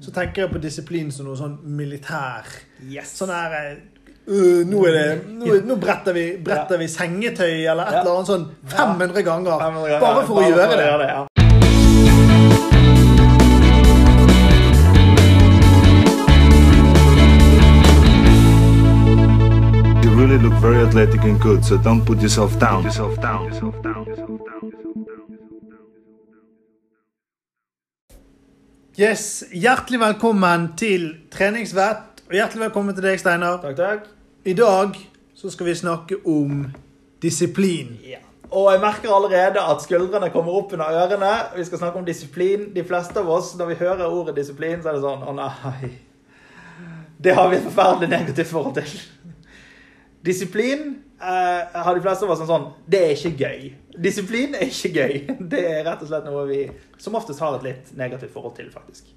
så tenker jeg på disiplin som noe sånn militær. Yes. Sånn her uh, nå, er det, nå, nå bretter, vi, bretter vi sengetøy eller et Ja. eller annet sånn 500 ganger. 500 ganger, Bare for å gjøre det. ja. You really look very athletic and good, so don't put yourself down. Yourself down. Yourself down. Yourself Yes, Hjertelig velkommen til Treningsvett, og hjertelig velkommen til deg, Steinar. Takk, takk. I dag så skal vi snakke om disiplin. Ja. Og jeg merker allerede at skuldrene kommer opp under ørene. Vi skal snakke om disiplin. De fleste av oss, når vi hører ordet disiplin, så er det sånn Å nei. Det har vi et forferdelig negativt forhold til. Disiplin eh, har de fleste av oss en sånn Det er ikke gøy. Disiplin er ikke gøy. Det er rett og slett noe vi som oftest har et litt negativt forhold til, faktisk.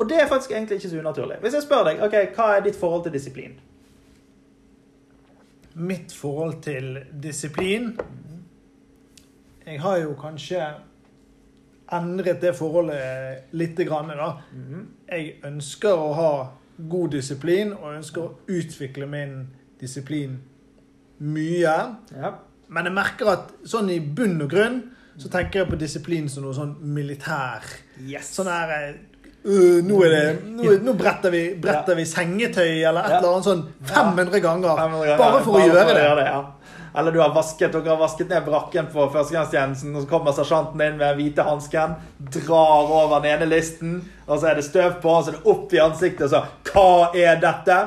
Og det er faktisk egentlig ikke så unaturlig. Hvis jeg spør deg, ok, hva er ditt forhold til disiplin? Mitt forhold til disiplin Jeg har jo kanskje endret det forholdet lite grann. Da. Jeg ønsker å ha god disiplin, og ønsker å utvikle min disiplin mye. Ja. Men jeg merker at sånn i bunn og grunn så tenker jeg på disiplin som noe sånn militær. Yes. Sånn her uh, nå, det, nå, nå bretter, vi, bretter vi sengetøy eller et Ja. eller annet sånn 500 ganger. 500 ganger, Bare for å gjøre det. ja. Eller du har vasket, dere har vasket ned brakken på førstegangstjenesten, og så kommer sersjanten inn med den hvite hansken, drar over den ene listen, og så er det støv på, og så er det opp i ansiktet, og så Hva er dette?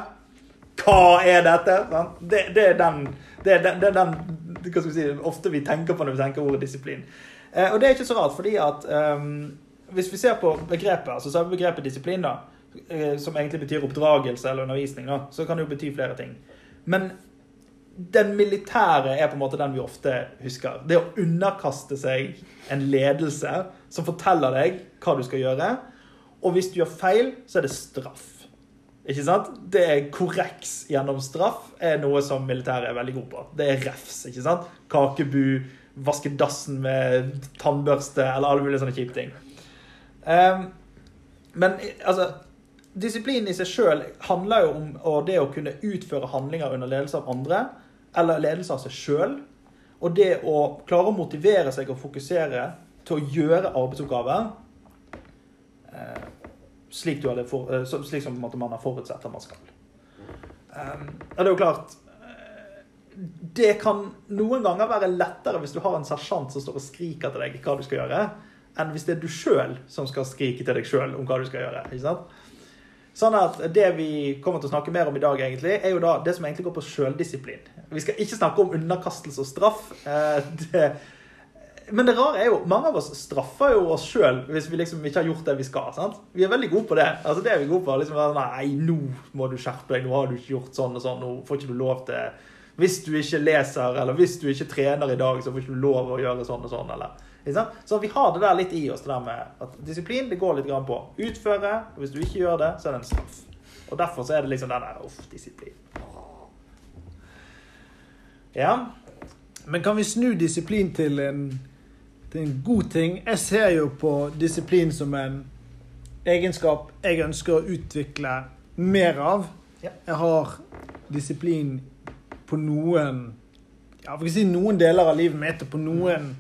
Hva er dette? Det, det er den det er den, det den hva skal vi si, ofte vi tenker på når vi tenker ordet disiplin. Eh, og det er ikke så rart, fordi at um, hvis vi ser på begrepet, altså så er begrepet disiplin, da, eh, som egentlig betyr oppdragelse eller undervisning, da, så kan det jo bety flere ting. Men den militære er på en måte den vi ofte husker. Det å underkaste seg en ledelse som forteller deg hva du skal gjøre. Og hvis du gjør feil, så er det straff. Ikke sant? Det er korreks gjennom straff er noe som militæret er veldig god på. Det er refs. ikke sant? Kakebu, vaske dassen med tannbørste eller alle mulige sånne kjipe ting. Um, men altså Disiplin i seg sjøl handler jo om det å kunne utføre handlinger under ledelse av andre, eller ledelse av seg sjøl. Og det å klare å motivere seg og fokusere til å gjøre arbeidsoppgaver eh, slik, for, uh, slik som man har forutsett at man skal. Um, det er jo klart eh, Det kan noen ganger være lettere hvis du har en sersjant som står og skriker til deg hva du skal gjøre, enn hvis det er du sjøl som skal skrike til deg sjøl om hva du skal gjøre. ikke sant? Sånn at Det vi kommer til å snakke mer om i dag, egentlig, er jo da det som egentlig går på sjøldisiplin. Vi skal ikke snakke om underkastelse og straff. eh, Det, men det rare er jo, mange av oss straffer jo oss sjøl hvis vi liksom ikke har gjort det vi skal. sant? Vi er veldig gode på det. Altså det er vi gode på. liksom Nei, nå må du skjerpe deg. Nå har du ikke gjort sånn og sånn. Nå får ikke du lov til Hvis du ikke leser, eller hvis du ikke trener i dag, så får ikke du lov å gjøre sånn og sånn. eller? Så vi har det der litt i oss, det der med at disiplin det går litt grann på utføre. og Hvis du ikke gjør det, så er det en straff. Og derfor så er det liksom den der uff, disiplin. Ja. Men kan vi snu disiplin til en, til en god ting? Jeg ser jo på disiplin som en egenskap jeg ønsker å utvikle mer av. Jeg har disiplin på noen ja, for å si noen deler av livet mitt og på noen,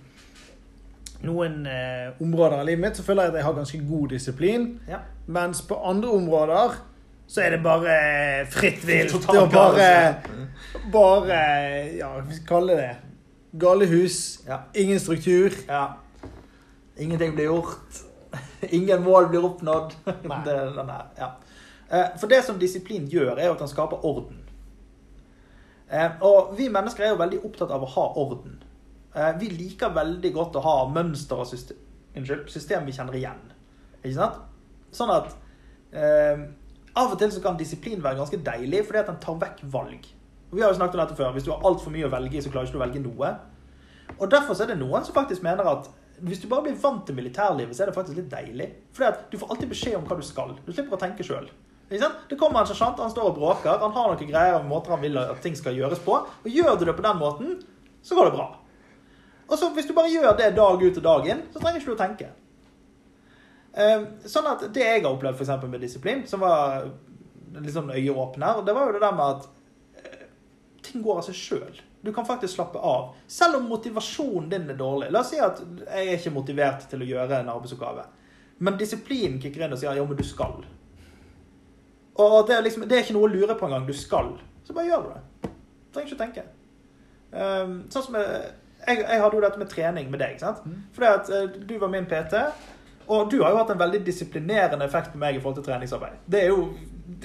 noen eh, områder av livet mitt så føler jeg at jeg har ganske god disiplin. ja. Mens på andre områder så er det bare fritt vilt. Og bare, bare Ja, hva skal vi kalle det? Galehus. Ja. Ingen struktur. ja. Ingenting blir gjort. Ingen mål blir oppnådd. Nei. Det, denne, ja. Eh, For det som disiplin gjør, er at den skaper orden. Eh, Og vi mennesker er jo veldig opptatt av å ha orden. Eh, Vi liker veldig godt å ha mønster og system, system vi kjenner igjen. Ikke sant? Sånn at eh, av og til så kan disiplin være ganske deilig, fordi at den tar vekk valg. Og Vi har jo snakket om dette før. Hvis du har altfor mye å velge i, så klarer ikke du å velge noe. Og Derfor er det noen som faktisk mener at hvis du bare blir vant til militærlivet, så er det faktisk litt deilig. Fordi at du får alltid beskjed om hva du skal. Du slipper å tenke sjøl. Det kommer en sersjant, han står og bråker. Han har noen greier om måter han vil at ting skal gjøres på. Og gjør du det på den måten, så går det bra. Og så Hvis du bare gjør det dag ut og dag inn, så trenger ikke du å tenke. Eh, sånn at det jeg har opplevd for med disiplin, som var sånn øyeåpner, det var jo det der med at ting går av seg sjøl. Du kan faktisk slappe av. Selv om motivasjonen din er dårlig. La oss si at jeg er ikke motivert til å gjøre en arbeidsoppgave. Men disiplinen kicker inn og sier ja, men du skal. Og det er, liksom, det er ikke noe å lure på engang. Du skal. Så bare gjør du det. Du trenger ikke å tenke. Um, sånn som jeg, jeg, jeg hadde jo dette med trening med deg. sant? Fordi at eh, du var min PT, og du har jo hatt en veldig disiplinerende effekt på meg i forhold til treningsarbeid. Det er jo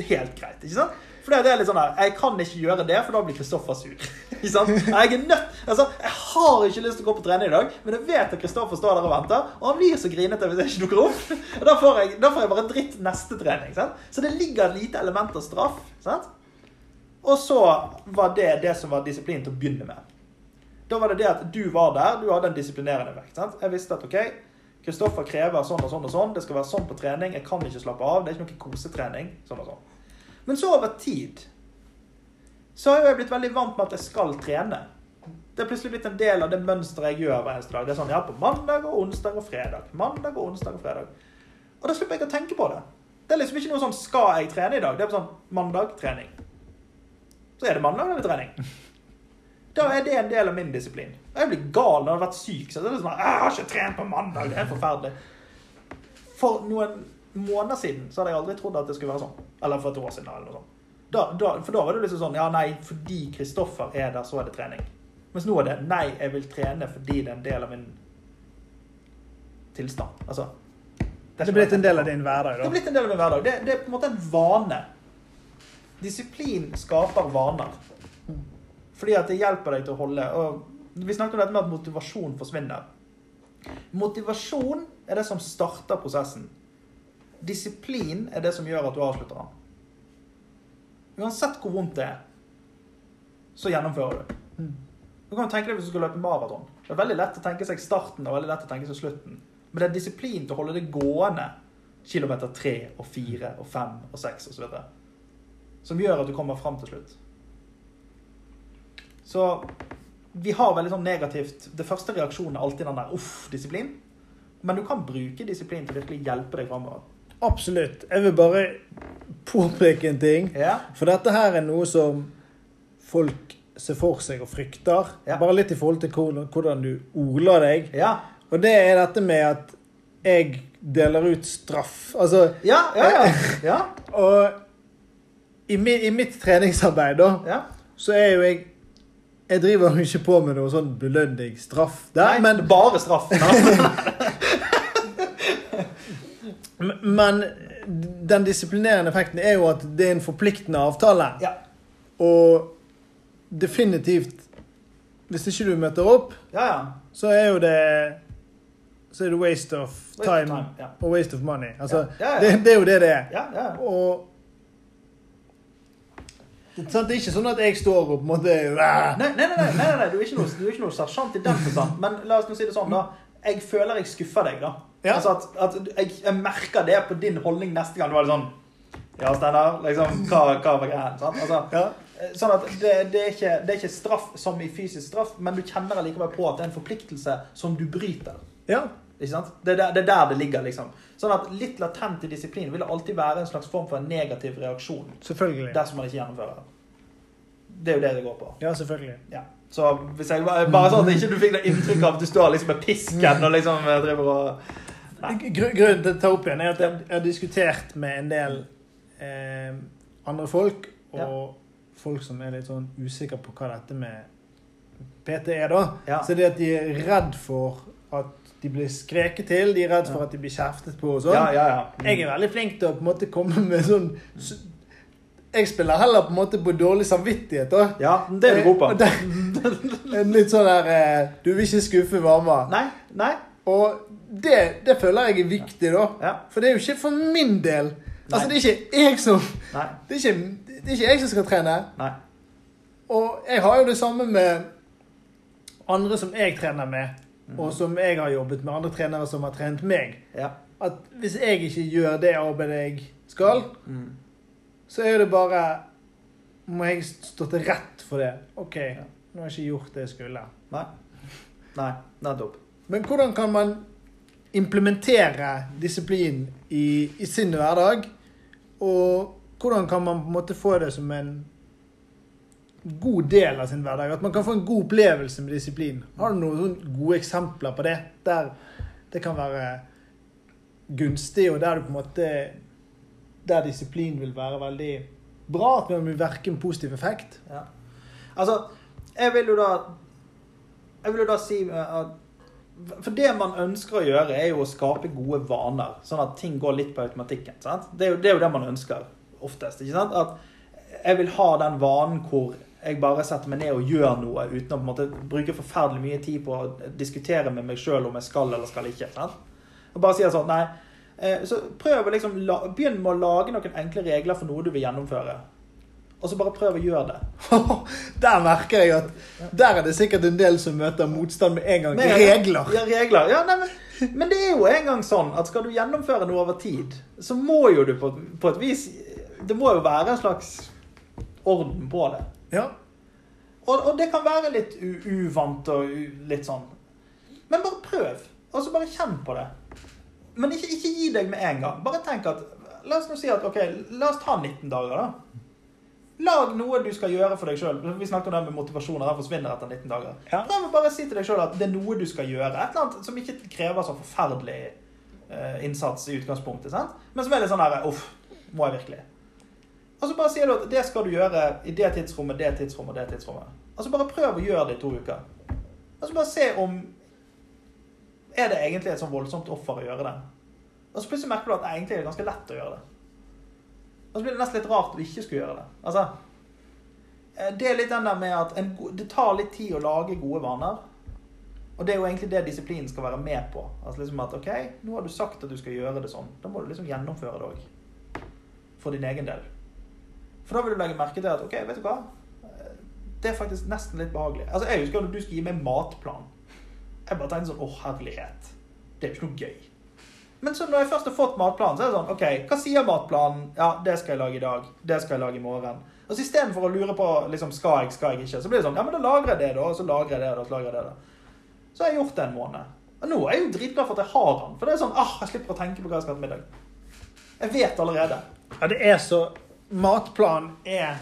helt greit. ikke sant? Fordi det er litt sånn her, Jeg kan ikke gjøre det, for da blir Kristoffer sur. ikke sant? Jeg er nødt, altså, jeg har ikke lyst til å gå på trening i dag, men jeg vet at Kristoffer står der og venter, og han blir så grinete hvis jeg ikke dukker opp. Og Da får jeg, da får jeg bare dritt neste trening. sant? Så det ligger et lite element av straff. sant? Og så var det det som var disiplinen til å begynne med. Da var det det at du var der, du hadde en disiplinerende vekt. sant? Jeg visste at ok, Kristoffer krever sånn og sånn og sånn, det skal være sånn på trening, jeg kan ikke slappe av, det er ikke noe kosetrening. sånn og sånn. Men så over tid så har jeg blitt veldig vant med at jeg skal trene. Det er plutselig blitt en del av det mønsteret jeg gjør hver eneste dag. Det er sånn, ja, på mandag og onsdag og fredag. Mandag og onsdag og fredag. Og da slipper jeg å tenke på det. Det er liksom ikke noe sånn 'skal jeg trene i dag?' Det er sånn mandag trening. Så er det mandag eller trening. Da er det en del av min disiplin. Jeg blir gal når jeg har vært syk. Så det er sånn, 'Jeg har ikke trent på mandag.' Det er forferdelig. For noen måneder siden så hadde jeg aldri trodd at det skulle være sånn. Eller for et år siden. eller noe sånt. Da, da, for da var det liksom sånn Ja, nei, fordi Kristoffer er der, så er det trening. Mens nå er det nei, jeg vil trene fordi det er en del av min tilstand. Altså Det er blitt en del av din hverdag, da? Det er blitt en del av min hverdag. Det, det er på en måte en vane. Disiplin skaper vaner. Fordi at det hjelper deg til å holde og Vi snakket om dette med at motivasjon forsvinner. Motivasjon er det som starter prosessen. Disiplin er det som gjør at du avslutter den. Uansett hvor vondt det er, så gjennomfører du. Du kan tenke deg hvis du skal løpe maraton. Det er veldig lett å tenke seg starten og veldig lett å tenke seg slutten. Men det er disiplin til å holde det gående kilometer tre og fire og fem og seks osv. Som gjør at du kommer fram til slutt. Så vi har veldig sånn negativt Det første reaksjonen er alltid den der uff, disiplin. Men du kan bruke disiplin til å virkelig hjelpe deg framover. Absolutt. Jeg vil bare påpeke en ting. Ja. For dette her er noe som folk ser for seg og frykter. Ja. Bare litt i forhold til hvordan, hvordan du ordler deg. Ja. Og det er dette med at jeg deler ut straff. Altså Ja, ja, ja. ja. Og i, mi, i mitt treningsarbeid, da, ja. så er jo jeg Jeg driver jo ikke på med noe sånn belønning, straff der, Nei, men, bare straff. men den disiplinerende effekten er jo at det er en forpliktende avtale. ja. Og definitivt Hvis ikke du møter opp, ja, ja. så er jo det Så er det waste of Waste of time, time, ja. og waste of money. Altså. Det, det er jo det det er. ja, ja. Og det, sant, det er ikke sånn at jeg står og på en måte Nei, nei, nei, nei, nei, nei. Du, er ikke noe, du er ikke noe sersjant i den forstand. Men la oss nå si det sånn, da. Jeg føler jeg skuffer deg, da. Ja. Altså at, at jeg, jeg merker det på din holdning neste gang. Du var litt sånn Ja, Steinar, liksom, hva, hva var greia? Altså, Ja. eh, sånn at det, det, er ikke, det er ikke straff som i fysisk straff, men du kjenner allikevel på at det er en forpliktelse som du bryter. ja. Ikke sant? Det, er der, det er der det ligger, liksom. Sånn at litt latent i disiplin vil alltid være en slags form for en negativ reaksjon Selvfølgelig. dersom man ikke gjennomfører. Det er jo det det går på. Ja, selvfølgelig. Ja. Så hvis jeg bare, bare sånn at ikke du fikk det inntrykk av at du står liksom med pisken og liksom driver og Grunnen til å ta opp igjen er at jeg har diskutert med en del eh, andre folk, og folk som er litt sånn usikre på hva dette med PT er, da. Ja. Så det at de er redd for at de blir skreket til, de er redd for at de blir kjeftet på og sånn. Ja, ja, ja. Jeg er veldig flink til å på en måte komme med sånn Jeg spiller heller på en måte på dårlig samvittighet, da. Ja, det er du god på. En litt sånn der eh, Du vil ikke skuffe mamma. Nei, nei. Og det, det føler jeg er viktig, da. Ja. For det er jo ikke for min del. Altså, det er ikke jeg som det er, ikke, det er ikke jeg som skal trene. Nei. Og jeg har jo det samme med andre som jeg trener med, og som jeg har jobbet med, andre trenere som har trent meg. Ja. At hvis jeg ikke gjør det arbeidet jeg skal, Mm. så er det bare Må jeg stå til rett for det. OK, nå har jeg ikke gjort det jeg skulle. Nei. Nei, nettopp. Men hvordan kan man implementere disiplin i, i sin hverdag? Og hvordan kan man på en måte få det som en god del av sin hverdag? At man kan få en god opplevelse med disiplin. Har du noen gode eksempler på det? Der det kan være gunstig, og der du på en måte Der disiplin vil være veldig bra. At man vil verke en positiv effekt. Ja. Altså, jeg vil jo da Jeg vil jo da si at For det man ønsker å gjøre, er jo å skape gode vaner. Sånn at ting går litt på automatikken. Det, er jo, det er jo det man ønsker oftest. ikke sant? At jeg vil ha den vanen hvor jeg bare setter meg ned og gjør noe uten å på en måte bruke forferdelig mye tid på å diskutere med meg sjøl om jeg skal eller skal ikke. sant? Og bare sier sånn, nei, eh, så prøv å liksom, Begynn med å lage noen enkle regler for noe du vil gjennomføre. Og så bare prøv å gjøre det. Der merker jeg at der er det sikkert en del som møter motstand med en gang. Men- Regler. Ja, regler. Ja, nei, men, men det er jo en gang sånn at skal du gjennomføre noe over tid, så må jo du på, på et vis Det må jo være en slags orden på det. Ja. Og, og det kan være litt uvant og u litt sånn. Men bare prøv. Og så bare kjenn på det. Men ikke, ikke gi deg med en gang. Bare tenk at La oss nå si at OK, la oss ta 19 dager, da. Lag noe du skal gjøre for deg sjøl. Vi snakket om det med motivasjon. og Den forsvinner etter 19 dager. Ja. Prøv å bare si til deg sjøl at det er noe du skal gjøre. Et eller annet som ikke krever så forferdelig eh, innsats i utgangspunktet. sant? Men som er litt sånn her Uff, må jeg virkelig? Og så bare sier du at det skal du gjøre i det tidsrommet, det tidsrommet, det tidsrommet. Altså bare prøv å gjøre det i to uker. Og så bare se om Er det egentlig et sånn voldsomt offer å gjøre det? Og så plutselig merker du at det egentlig er ganske lett å gjøre det. Og så blir det nesten litt rart å ikke skulle gjøre det. Altså, eh, det er litt den der med at en, det tar litt tid å lage gode vaner. Og det er jo egentlig det disiplinen skal være med på. Altså liksom at ok, nå har du sagt at du skal gjøre det sånn. Da må du liksom gjennomføre det òg. For din egen del. For da vil du legge merke til at ok, vet du hva? Eh, Det er faktisk nesten litt behagelig. Altså Jeg husker at du skulle gi meg matplan. Jeg bare tenkte sånn Å, herlighet. Det er jo ikke noe gøy. Men så når jeg først har fått matplanen, så er det sånn OK, hva sier matplanen? Ja, det skal jeg lage i dag. Det skal jeg lage i morgen. Og så istedenfor å lure på liksom, skal jeg, skal jeg ikke, så blir det sånn Ja, men da lagrer jeg det, da. Og så lagrer jeg det, da. Så lagrer jeg det, da. Så har jeg gjort det en måned. Og nå er jeg jo dritglad for at jeg har den. For det er sånn ah, jeg slipper å tenke på hva jeg skal ha til middag. Jeg vet allerede. ja, det er så Matplan er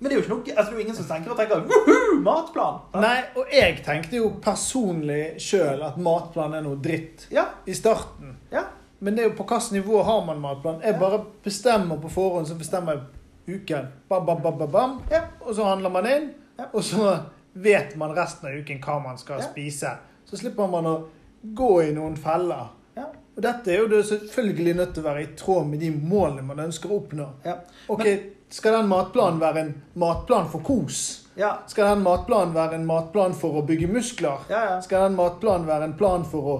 Men det er jo ikke noe, altså, det er jo ingen som tenker og tenker Woohoo! Matplan! Ja. Nei, og jeg tenkte jo personlig sjøl at matplan er noe dritt Ja. i starten. Ja. Men det er jo på hvilket nivå har man matplan? Jeg bare bestemmer på forhånd, så bestemmer jeg uken. Bam, bam, bam, bam, bam. Ja. Og så handler man inn, Ja. og så vet man resten av uken hva man skal spise. Så slipper man å gå i noen feller. Ja. Og dette er jo det selvfølgelig nødt til å være i tråd med de målene man ønsker å oppnå. Ja. Ok, Men- Skal den matplanen være en matplan for kos? Ja. Skal den matplanen være en matplan for å bygge muskler? Ja, ja. Skal den matplanen være en plan for å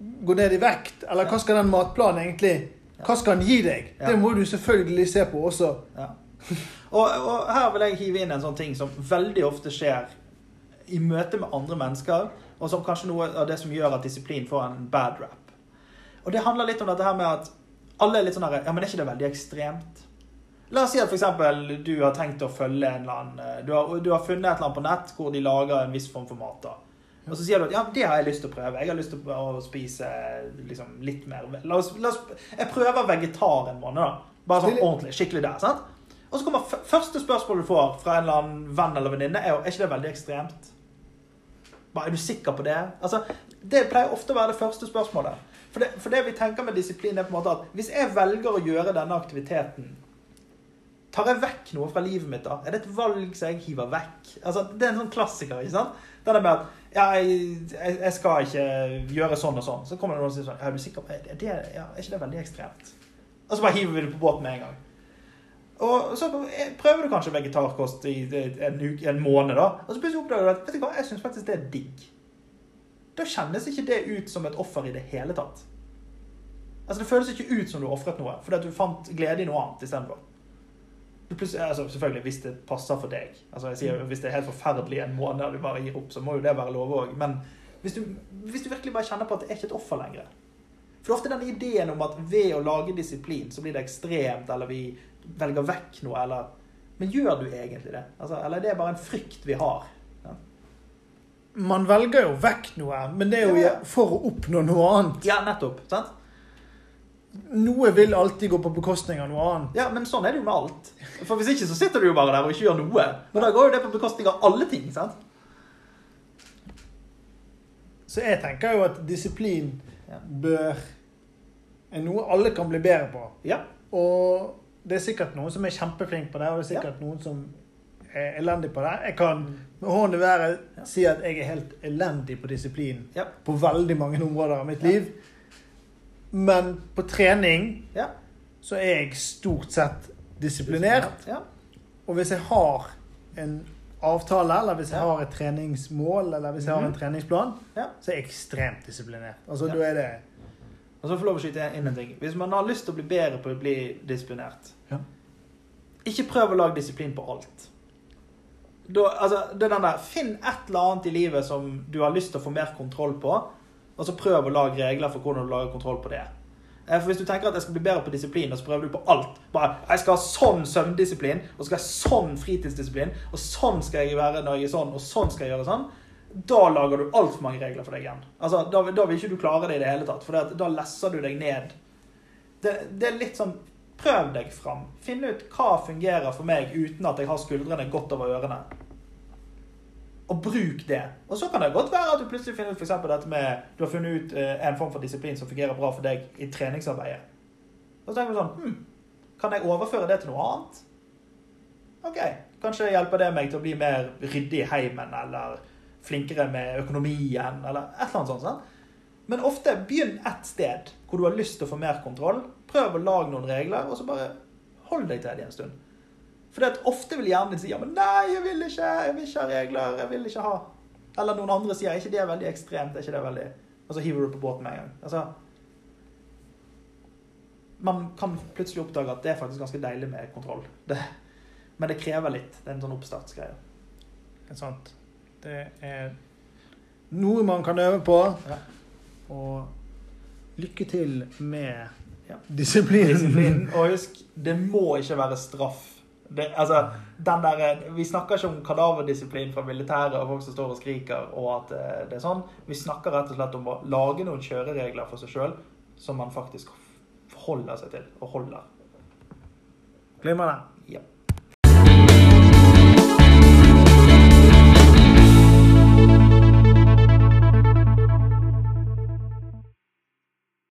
gå ned i vekt? Eller hva skal den matplanen egentlig Hva skal den gi deg? Det må du selvfølgelig se på også. Ja. Og, og her vil jeg hive inn en sånn ting som veldig ofte skjer i møte med andre mennesker, og som kanskje noe av det som gjør at disiplin får en bad rap. Og det handler litt om dette her med at alle er litt sånn her Ja, men er ikke det veldig ekstremt? La oss si at f.eks. du har tenkt å følge en eller annen eh, du har, du har funnet et eller annet på nett hvor de lager en viss form for mat. da. Og så sier du at ja, det har jeg lyst til å prøve. Jeg har lyst til å spise liksom, litt mer La oss, la oss, Jeg prøver vegetar en måned, da. Bare sånn ordentlig. Skikkelig der. sant? Og så kommer første spørsmål du får fra en eller annen venn eller venninne, er jo er ikke det veldig ekstremt. Bare, er du sikker på det? Altså, Det pleier ofte å være det første spørsmålet. For det, for det vi tenker med disiplin, er på en måte at hvis jeg velger å gjøre denne aktiviteten Tar jeg vekk noe fra livet mitt da? Er det et valg som jeg hiver vekk? Altså, Det er en sånn klassiker. ikke sant? Den er med at ja, jeg, jeg skal ikke gjøre sånn og sånn. Så kommer det noen og sier sånn Er du sikker på det? det ja, er ikke det veldig ekstremt? Og så bare hiver vi det på båten med en gang. Og så prøver du kanskje vegetarkost i en, uke, en måned, da. Og så plutselig oppdager du at vet du hva, jeg syns faktisk det er digg. Da kjennes ikke det ut som et offer i det hele tatt. Altså Det føles ikke ut som du ofret noe, fordi at du fant glede i noe annet istedenfor. Altså, selvfølgelig, hvis det passer for deg. Altså jeg sier, Hvis det er helt forferdelig en måned og du bare gir opp, så må jo det være lov òg. Men hvis du, hvis du virkelig bare kjenner på at det er ikke et offer lenger For det er ofte den ideen om at ved å lage disiplin, så blir det ekstremt, eller vi velger vekk noe, eller Men gjør du egentlig det? Altså, eller er bare en frykt vi har? Man velger jo vekk noe, men det er jo for å oppnå noe annet. Ja, nettopp. sant? Noe vil alltid gå på bekostning av noe annet. Ja, Men sånn er det jo med alt. For Hvis ikke så sitter du jo bare der og ikke gjør noe. Men da går jo det på bekostning av alle ting. sant? Så jeg tenker jo at disiplin bør er noe alle kan bli bedre på. Ja. Og det er sikkert noen som er kjempeflink på det, og det er sikkert noen som er elendig på det. Jeg kan med hånden i været si at jeg er helt elendig på disiplin Ja. på veldig mange områder av mitt liv. Men på trening Ja. så er jeg stort sett disiplinert. Ja. Og hvis jeg har en avtale, eller hvis jeg har et treningsmål, eller hvis jeg har en Mhm. treningsplan, Ja. så er jeg ekstremt disiplinert. Altså, da er det Og så får jeg lov å skyte inn en ting. Hvis man har lyst til å bli bedre på å bli disiplinert, Ja. ikke prøv å lage disiplin på alt. Da, altså, det er den der, Finn et eller annet i livet som du har lyst til å få mer kontroll på, og så prøv å lage regler for hvordan du lager kontroll på det. Eh, For Hvis du tenker at jeg skal bli bedre på disiplin, og så prøver du på alt Bare, Jeg skal ha sånn søvndisiplin, og så skal jeg ha sånn fritidsdisiplin, og sånn skal jeg være når jeg er sånn, og sånn skal jeg gjøre sånn. Da lager du altfor mange regler for deg igjen. Altså, da, da vil ikke du klare det i det hele tatt, for da lesser du deg ned. Det, det er litt sånn Prøv deg fram. Finn ut hva fungerer for meg uten at jeg har skuldrene godt over ørene. Og bruk det. Og så kan det godt være at du plutselig finner ut eksempel dette med Du har funnet ut eh, en form for disiplin som fungerer bra for deg i treningsarbeidet. Og så tenker du sånn hm, Kan jeg overføre det til noe annet? OK. Kanskje hjelper det meg til å bli mer ryddig i heimen, eller flinkere med økonomien, eller et eller annet sånt. Sånn. Men ofte begynn ett sted hvor du har lyst til å få mer kontroll. Prøv å lage noen regler, og så bare hold deg til det en stund. For ofte vil hjernen din si ja, men nei, jeg vil ikke, jeg vil ikke ha regler, jeg vil ikke ha Eller noen andre sier er ikke det veldig ekstremt, er ikke det veldig Og så hiver du på båten med en gang. Altså Man kan plutselig oppdage at det er faktisk ganske deilig med kontroll. Det, men det krever litt. Det er en sånn oppstartsgreie. Det er sant. Det er noe man kan øve på. Ja. Og lykke til med Ja. disiplinen. Disiplin. Og husk, det må ikke være straff. Det, altså, den der, vi snakker ikke om kadaverdisiplin fra militæret og folk som står og skriker, og at eh, det er sånn. Vi snakker rett og slett om å lage noen kjøreregler for seg sjøl som man faktisk holder seg til og holder. Glimrende. Ja.